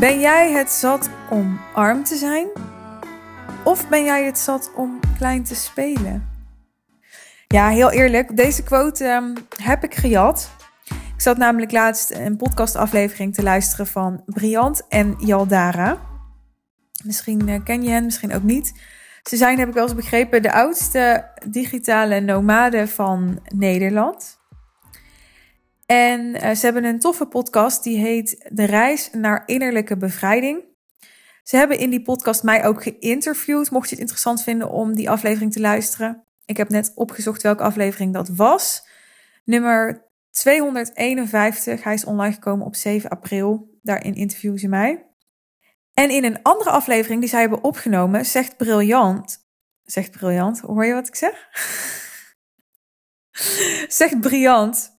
Ben jij het zat om arm te zijn? Of ben jij het zat om klein te spelen? Ja, heel eerlijk, deze quote ehm, heb ik gejat. Ik zat namelijk laatst een podcastaflevering te luisteren van Briant en Jaldara. Misschien eh, ken je hen, misschien ook niet. Ze zijn, heb ik wel eens begrepen, de oudste digitale nomaden van Nederland. En uh, ze hebben een toffe podcast die heet De Reis naar Innerlijke Bevrijding. Ze hebben in die podcast mij ook geïnterviewd. Mocht je het interessant vinden om die aflevering te luisteren. Ik heb net opgezocht welke aflevering dat was. Nummer 251. Hij is online gekomen op 7 april. Daarin interviewen ze mij. En in een andere aflevering die zij hebben opgenomen, zegt briljant. Zegt briljant, hoor je wat ik zeg? zegt briljant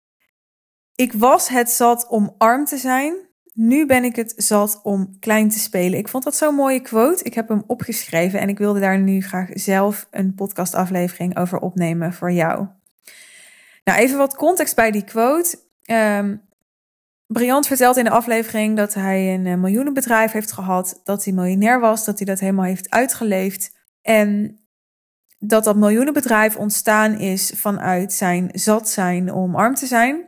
ik was het zat om arm te zijn. Nu ben ik het zat om klein te spelen. Ik vond dat zo'n mooie quote. Ik heb hem opgeschreven en ik wilde daar nu graag zelf een podcastaflevering over opnemen voor jou. Nou, even wat context bij die quote. Um, Briant vertelt in de aflevering dat hij een eh, miljoenenbedrijf heeft gehad, dat hij miljonair was, dat hij dat helemaal heeft uitgeleefd. En dat dat miljoenenbedrijf ontstaan is vanuit zijn zat zijn om arm te zijn.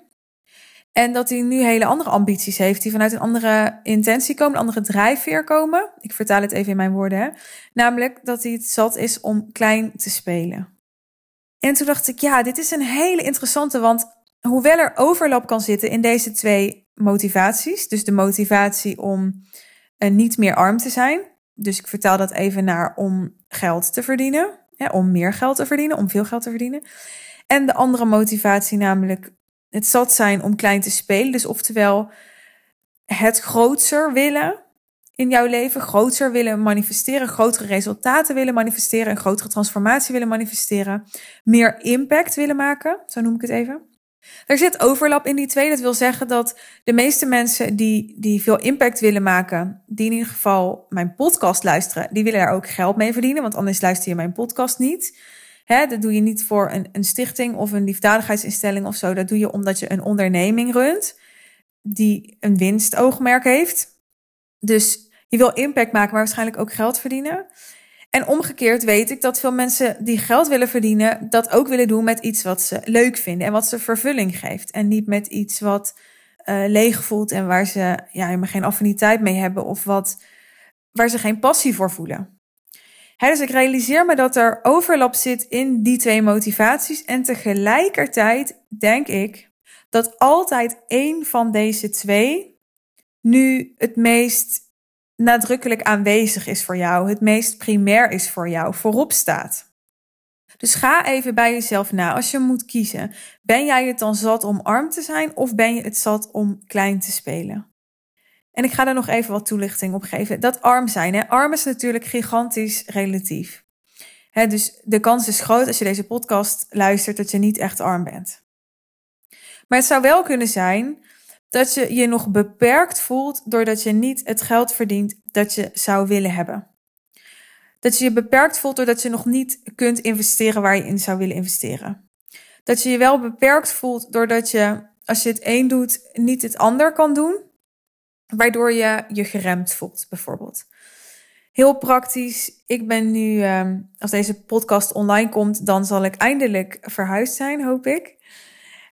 En dat hij nu hele andere ambities heeft, die vanuit een andere intentie komen, een andere drijfveer komen. Ik vertaal het even in mijn woorden. Hè? Namelijk dat hij het zat is om klein te spelen. En toen dacht ik, ja, dit is een hele interessante, want hoewel er overlap kan zitten in deze twee motivaties, dus de motivatie om uh, niet meer arm te zijn, dus ik vertaal dat even naar om geld te verdienen, om meer geld te verdienen, om veel geld te verdienen. En de andere motivatie, namelijk het zat zijn om klein te spelen. Dus oftewel het grootser willen in jouw leven, grootser willen manifesteren, grotere resultaten willen manifesteren, een grotere transformatie willen manifesteren, meer impact willen maken, zo noem ik het even. Er zit overlap in die twee. Dat wil zeggen dat de meeste mensen die, die veel impact willen maken, die in ieder geval mijn podcast luisteren, die willen daar ook geld mee verdienen, want anders luister je mijn podcast niet. Dat doe je niet voor een, een stichting of een liefdadigheidsinstelling of zo. Dat doe je omdat je een onderneming runt die een winstoogmerk heeft. Dus je wil impact maken, maar waarschijnlijk ook geld verdienen. En omgekeerd weet ik dat veel mensen die geld willen verdienen, dat ook willen doen met iets wat ze leuk vinden en wat ze vervulling geeft. En niet met iets wat uh, leeg voelt en waar ze ja, helemaal geen affiniteit mee hebben of wat, waar ze geen passie voor voelen dus ik realiseer me dat er overlap zit in die twee motivaties. En tegelijkertijd denk ik dat altijd één van deze twee nu het meest nadrukkelijk aanwezig is voor jou, het meest primair is voor jou, voorop staat. Dus ga even bij jezelf na als je moet kiezen. Ben jij het dan zat om arm te zijn of ben je het zat om klein te spelen? En ik ga er nog even wat toelichting op geven. Dat arm zijn. Hè? Arm is natuurlijk gigantisch relatief. Hè, dus de kans is groot als je deze podcast luistert dat je niet echt arm bent. Maar het zou wel kunnen zijn dat je je nog beperkt voelt doordat je niet het geld verdient dat je zou willen hebben. Dat je je beperkt voelt doordat je nog niet kunt investeren waar je in zou willen investeren. Dat je je wel beperkt voelt doordat je, als je het een doet, niet het ander kan doen waardoor je je geremd voelt, bijvoorbeeld. Heel praktisch. Ik ben nu, ehm, als deze podcast online komt, dan zal ik eindelijk verhuisd zijn, hoop ik.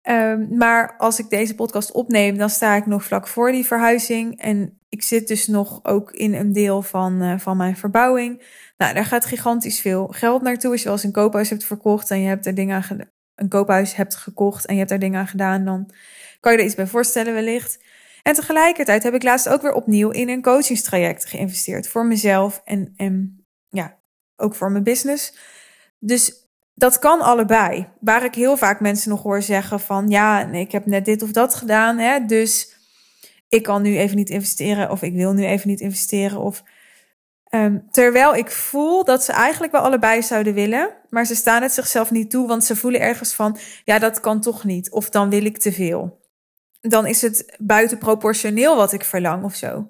Ehm, maar als ik deze podcast opneem, dan sta ik nog vlak voor die verhuizing. En ik zit dus nog ook in een deel van, uh, van mijn verbouwing. Nou, daar gaat gigantisch veel geld naartoe. Als je wel eens een koophuis hebt verkocht en je hebt er dingen een koophuis hebt gekocht en je hebt daar dingen aan gedaan, dan kan je er iets bij voorstellen wellicht. En tegelijkertijd heb ik laatst ook weer opnieuw in een coachingstraject geïnvesteerd voor mezelf en, en ja, ook voor mijn business. Dus dat kan allebei. Waar ik heel vaak mensen nog hoor zeggen van ja, ik heb net dit of dat gedaan, hè, dus ik kan nu even niet investeren of ik wil nu even niet investeren of um, terwijl ik voel dat ze eigenlijk wel allebei zouden willen, maar ze staan het zichzelf niet toe, want ze voelen ergens van ja, dat kan toch niet of dan wil ik te veel dan is het buitenproportioneel wat ik verlang of zo.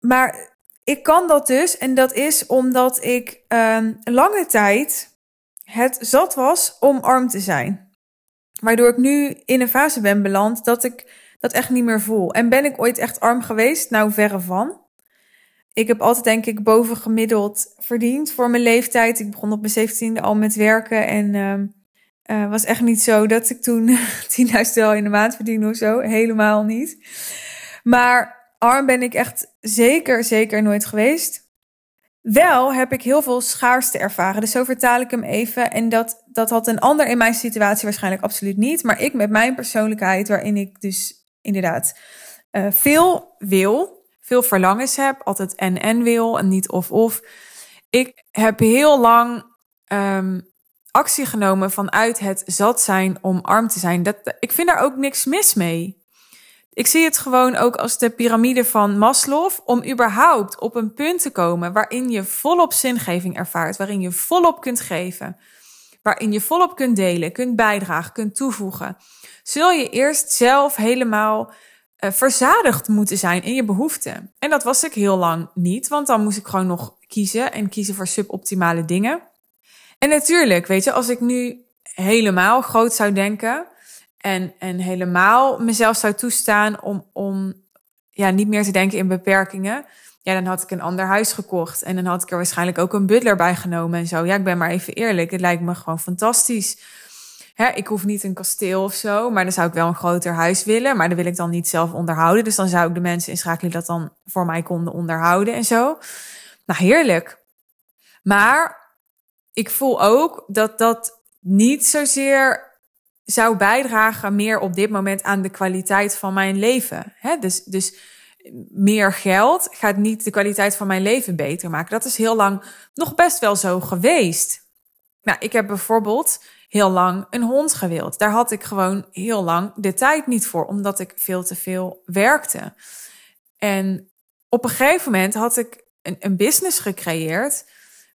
Maar ik kan dat dus en dat is omdat ik um, lange tijd het zat was om arm te zijn. Waardoor ik nu in een fase ben beland dat ik dat echt niet meer voel. En ben ik ooit echt arm geweest? Nou, verre van. ik heb altijd denk ik bovengemiddeld verdiend voor mijn leeftijd. Ik begon op mijn 17e al met werken en uh, was echt niet zo dat ik toen 10.000 euro in de maand verdiende of zo. Helemaal niet. Maar arm ben ik echt zeker, zeker nooit geweest. Wel heb ik heel veel schaarste ervaren. Dus zo vertaal ik hem even. En dat, dat had een ander in mijn situatie waarschijnlijk absoluut niet. Maar ik met mijn persoonlijkheid, waarin ik dus inderdaad uh, veel wil, veel verlangens heb, altijd en en wil en niet of of. Ik heb heel lang um, actie genomen vanuit het zat zijn om arm te zijn. Dat, ik vind daar ook niks mis mee. Ik zie het gewoon ook als de piramide van Maslow om überhaupt op een punt te komen waarin je volop zingeving ervaart, waarin je volop kunt geven, waarin je volop kunt delen, kunt bijdragen, kunt toevoegen. Zul je eerst zelf helemaal uh, verzadigd moeten zijn in je behoeften. En dat was ik heel lang niet, want dan moest ik gewoon nog kiezen en kiezen voor suboptimale dingen. En natuurlijk, weet je, als ik nu helemaal groot zou denken en, en helemaal mezelf zou toestaan om, om ja, niet meer te denken in beperkingen, ja, dan had ik een ander huis gekocht en dan had ik er waarschijnlijk ook een butler bij genomen en zo. Ja, ik ben maar even eerlijk, het lijkt me gewoon fantastisch. Ik hoef niet een kasteel of zo, maar dan zou ik wel een groter huis willen. Maar dan wil ik dan niet zelf onderhouden. Dus dan zou ik de mensen inschakelen die dat dan voor mij konden onderhouden en zo. Nou, heerlijk. Maar ik voel ook dat dat niet zozeer zou bijdragen meer op dit moment aan de kwaliteit van mijn leven. Hè? Dus, dus meer geld gaat niet de kwaliteit van mijn leven beter maken. Dat is heel lang nog best wel zo geweest. Nou, ik heb bijvoorbeeld heel lang een hond gewild. Daar had ik gewoon heel lang de tijd niet voor, omdat ik veel te veel werkte. En op een gegeven moment had ik een, een business gecreëerd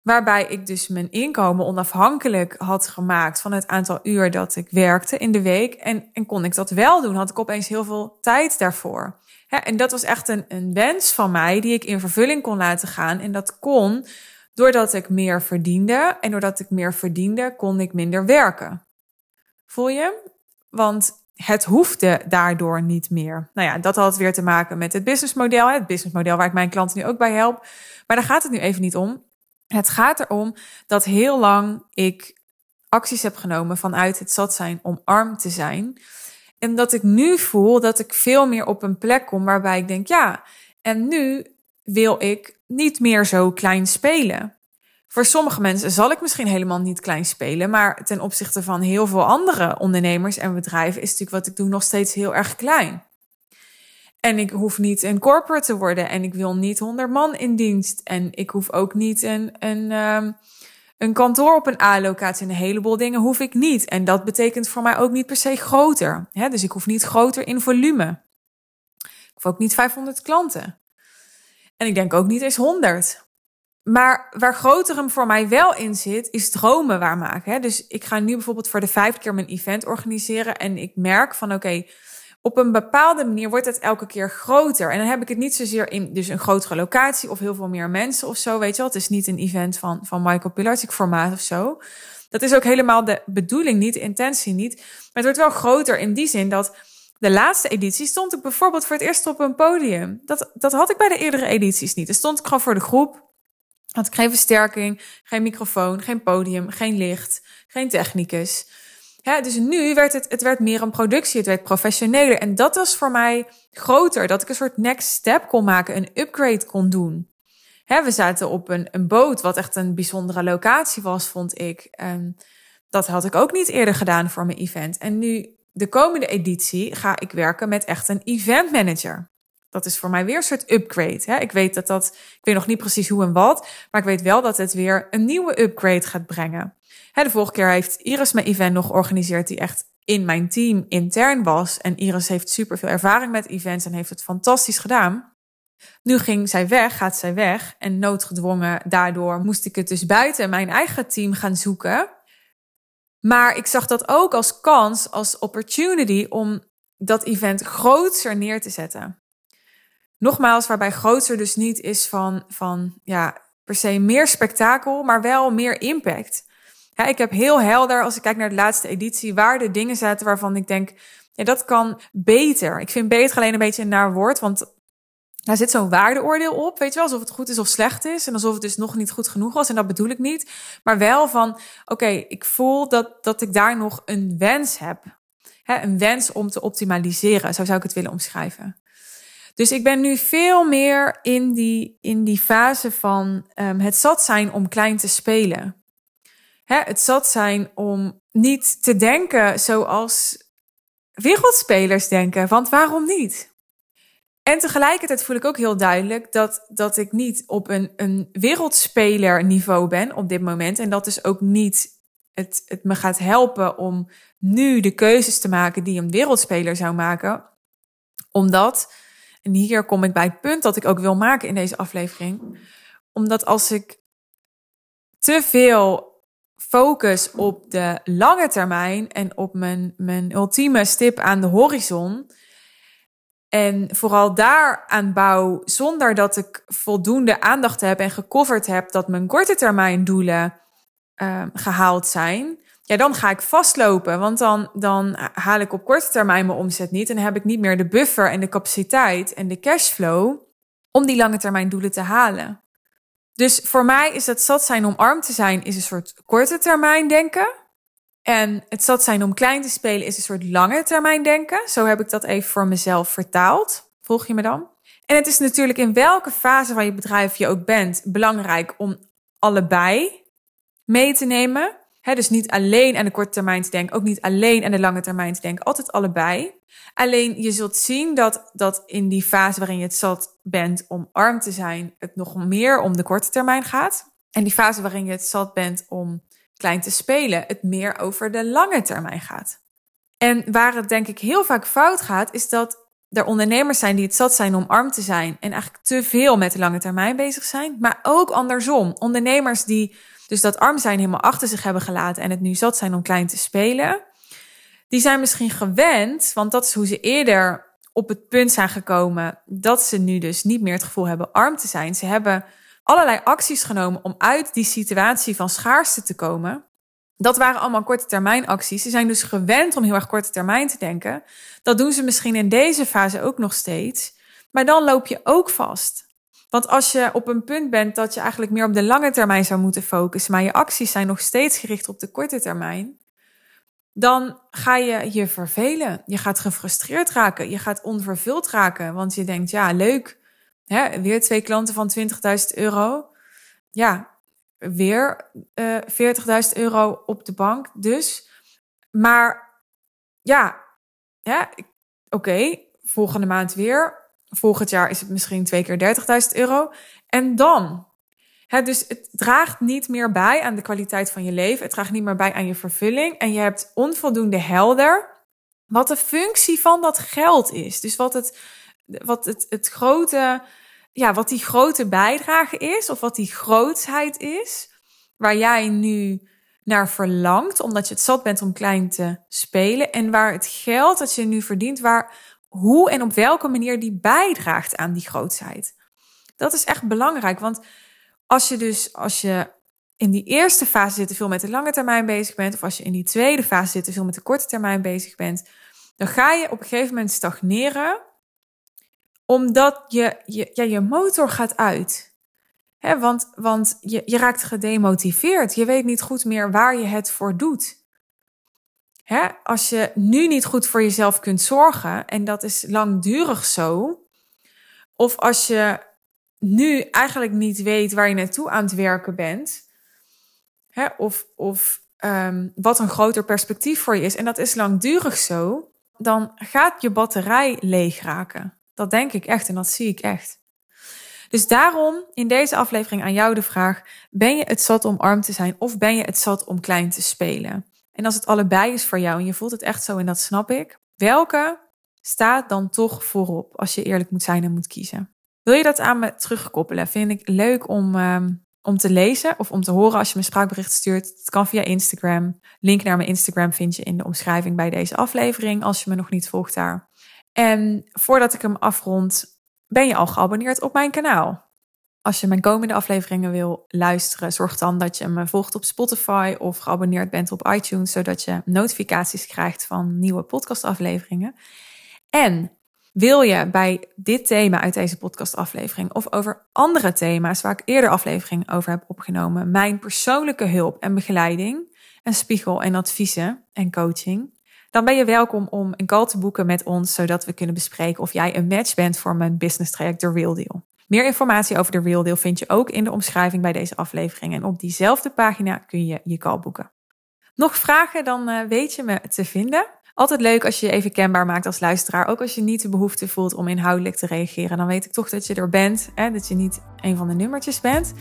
Waarbij ik dus mijn inkomen onafhankelijk had gemaakt van het aantal uur dat ik werkte in de week. En, en kon ik dat wel doen, had ik opeens heel veel tijd daarvoor. en dat was echt een, een wens van mij die ik in vervulling kon laten gaan. En dat kon doordat ik meer verdiende. En doordat ik meer verdiende, kon ik minder werken. Voel je? Want het hoefde daardoor niet meer. Nou ja, dat had weer te maken met het businessmodel. Het businessmodel waar ik mijn klanten nu ook bij help. Maar daar gaat het nu even niet om. Het gaat erom dat heel lang ik acties heb genomen vanuit het zat zijn om arm te zijn. En dat ik nu voel dat ik veel meer op een plek kom waarbij ik denk, ja, en nu wil ik niet meer zo klein spelen. Voor sommige mensen zal ik misschien helemaal niet klein spelen, maar ten opzichte van heel veel andere ondernemers en bedrijven is natuurlijk wat ik doe nog steeds heel erg klein. En ik hoef niet een corporate te worden. En ik wil niet 100 man in dienst. En ik hoef ook niet een, een, um, een kantoor op een A-locatie. Een heleboel dingen hoef ik niet. En dat betekent voor mij ook niet per se groter. Hè? Dus ik hoef niet groter in volume. Ik hoef ook niet 500 klanten. En ik denk ook niet eens 100. Maar waar groter hem voor mij wel in zit, is dromen waarmaken. Dus ik ga nu bijvoorbeeld voor de vijfde keer mijn event organiseren. En ik merk van oké, op een bepaalde manier wordt het elke keer groter. En dan heb ik het niet zozeer in dus een grotere locatie of heel veel meer mensen of zo, weet je wel. Het is niet een event van, van Michael Pilarczyk formaat of zo. Dat is ook helemaal de bedoeling niet, de intentie niet. Maar het wordt wel groter in die zin dat de laatste editie stond ik bijvoorbeeld voor het eerst op een podium. Dat, dat had ik bij de eerdere edities niet. Dan stond ik gewoon voor de groep. Had ik geen versterking, geen microfoon, geen podium, geen licht, geen technicus. Dus nu werd het, het werd meer een productie, het werd professioneler. En dat was voor mij groter, dat ik een soort next step kon maken, een upgrade kon doen. We zaten op een, een boot, wat echt een bijzondere locatie was, vond ik. En dat had ik ook niet eerder gedaan voor mijn event. En nu, de komende editie, ga ik werken met echt een event manager. Dat is voor mij weer een soort upgrade. Hè? Ik weet dat dat, ik weet nog niet precies hoe en wat, maar ik weet wel dat het weer een nieuwe upgrade gaat brengen. De vorige keer heeft Iris mijn event nog georganiseerd die echt in mijn team intern was. En Iris heeft super veel ervaring met events en heeft het fantastisch gedaan. Nu ging zij weg, gaat zij weg. En noodgedwongen daardoor moest ik het dus buiten mijn eigen team gaan zoeken. Maar ik zag dat ook als kans, als opportunity om dat event groter neer te zetten. Nogmaals, waarbij groter dus niet is van, van ja, per se meer spektakel, maar wel meer impact. Ja, ik heb heel helder, als ik kijk naar de laatste editie, waar de dingen zaten waarvan ik denk, ja, dat kan beter. Ik vind beter alleen een beetje een naar woord, want daar zit zo'n waardeoordeel op, weet je wel, alsof het goed is of slecht is en alsof het dus nog niet goed genoeg was en dat bedoel ik niet, maar wel van, oké, ik voel dat, dat ik daar nog een wens heb, een wens om te optimaliseren, zo zou ik het willen omschrijven. Dus ik ben nu veel meer in die, in die fase van um, het zat zijn om klein te spelen. Het zat zijn om niet te denken zoals wereldspelers denken, want waarom niet? En tegelijkertijd voel ik ook heel duidelijk dat, dat ik niet op een, een wereldspeler niveau ben op dit moment. En dat dus ook niet het, het me gaat helpen om nu de keuzes te maken die een wereldspeler zou maken. Omdat, en hier kom ik bij het punt dat ik ook wil maken in deze aflevering. Omdat als ik te veel focus op de lange termijn en op mijn, mijn ultieme stip aan de horizon en vooral daar aan bouw, zonder dat ik voldoende aandacht heb en gecoverd heb dat mijn korte termijn doelen uh, gehaald zijn, ja, dan ga ik vastlopen. Want dan, dan haal ik op korte termijn mijn omzet niet. En heb ik niet meer de buffer en de capaciteit en de cashflow om die lange termijn doelen te halen. Dus voor mij is het zat zijn om arm te zijn, is een soort korte termijn denken. En het zat zijn om klein te spelen is een soort lange termijn denken. Zo heb ik dat even voor mezelf vertaald. Volg je me dan? En het is natuurlijk in welke fase van je bedrijf je ook bent belangrijk om allebei mee te nemen. Dus niet alleen aan de korte termijn te denken, ook niet alleen aan de lange termijn te denken, altijd allebei. Alleen je zult zien dat, dat in die fase waarin je het zat bent om arm te zijn, het nog meer om de korte termijn gaat. En die fase waarin je het zat bent om klein te spelen, het meer over de lange termijn gaat. En waar het denk ik heel vaak fout gaat, is dat er ondernemers zijn die het zat zijn om arm te zijn en eigenlijk te veel met de lange termijn bezig zijn, maar ook andersom. Ondernemers die dus dat arm zijn helemaal achter zich hebben gelaten en het nu zat zijn om klein te spelen, die zijn misschien gewend, want dat is hoe ze eerder op het punt zijn gekomen dat ze nu dus niet meer het gevoel hebben arm te zijn. Ze hebben allerlei acties genomen om uit die situatie van schaarste te komen. Dat waren allemaal korte termijn acties. Ze zijn dus gewend om heel erg korte termijn te denken. Dat doen ze misschien in deze fase ook nog steeds. Maar dan loop je ook vast. Want als je op een punt bent dat je eigenlijk meer op de lange termijn zou moeten focussen, maar je acties zijn nog steeds gericht op de korte termijn, dan ga je je vervelen. Je gaat gefrustreerd raken. Je gaat onvervuld raken. Want je denkt, ja, leuk. Hè, weer twee klanten van 20.000 euro. Ja, weer uh, eh, 40.000 euro op de bank. Dus, maar ja, ja oké, volgende maand weer. Volgend jaar is het misschien twee keer 30.000 euro. En dan? Hè, dus het draagt niet meer bij aan de kwaliteit van je leven. Het draagt niet meer bij aan je vervulling. En je hebt onvoldoende helder wat de functie van dat geld is. Dus wat het, wat het, het grote, ja, wat die grote bijdrage is, of wat die grootsheid is, waar jij nu naar verlangt, omdat je het zat bent om klein te spelen. En waar het geld dat je nu verdient, waar hoe en op welke manier die bijdraagt aan die grootsheid. Dat is echt belangrijk, want als je dus, als je in die eerste fase zit veel met de lange termijn bezig bent, of als je in die tweede fase zit veel met de korte termijn bezig bent, dan ga je op een gegeven moment stagneren, omdat je, je, ja, je motor gaat uit. He, want want je, je raakt gedemotiveerd. Je weet niet goed meer waar je het voor doet. He, als je nu niet goed voor jezelf kunt zorgen, en dat is langdurig zo, of als je nu eigenlijk niet weet waar je naartoe aan het werken bent, hè, of, of um, wat een groter perspectief voor je is, en dat is langdurig zo, dan gaat je batterij leeg raken. Dat denk ik echt en dat zie ik echt. Dus daarom in deze aflevering aan jou de vraag: ben je het zat om arm te zijn of ben je het zat om klein te spelen? En als het allebei is voor jou en je voelt het echt zo en dat snap ik, welke staat dan toch voorop als je eerlijk moet zijn en moet kiezen? Wil je dat aan me terugkoppelen? Vind ik leuk om, um, om te lezen of om te horen als je me een spraakbericht stuurt. Het kan via Instagram. Link naar mijn Instagram vind je in de omschrijving bij deze aflevering als je me nog niet volgt daar. En voordat ik hem afrond, ben je al geabonneerd op mijn kanaal? Als je mijn komende afleveringen wil luisteren, zorg dan dat je me volgt op Spotify of geabonneerd bent op iTunes, zodat je notificaties krijgt van nieuwe podcastafleveringen. En Wil je bij dit thema uit deze podcastaflevering of over andere thema's waar ik eerder afleveringen over heb opgenomen, mijn persoonlijke hulp en begeleiding en spiegel en adviezen en coaching, dan ben je welkom om een call te boeken met ons, zodat we kunnen bespreken of jij een match bent voor mijn business traject The Real Deal. Meer informatie over de Real Deal vind je ook in de omschrijving bij deze aflevering. En op diezelfde pagina kun je je call boeken. Nog vragen, dan eh, weet je me te vinden. Altijd leuk als je je even kenbaar maakt als luisteraar. Ook als je niet de behoefte voelt om inhoudelijk te reageren. Dan weet ik toch dat je er bent. Hè? Dat je niet een van de nummertjes bent.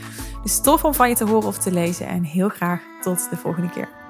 Dus tof om van je te horen of te lezen. En heel graag tot de volgende keer.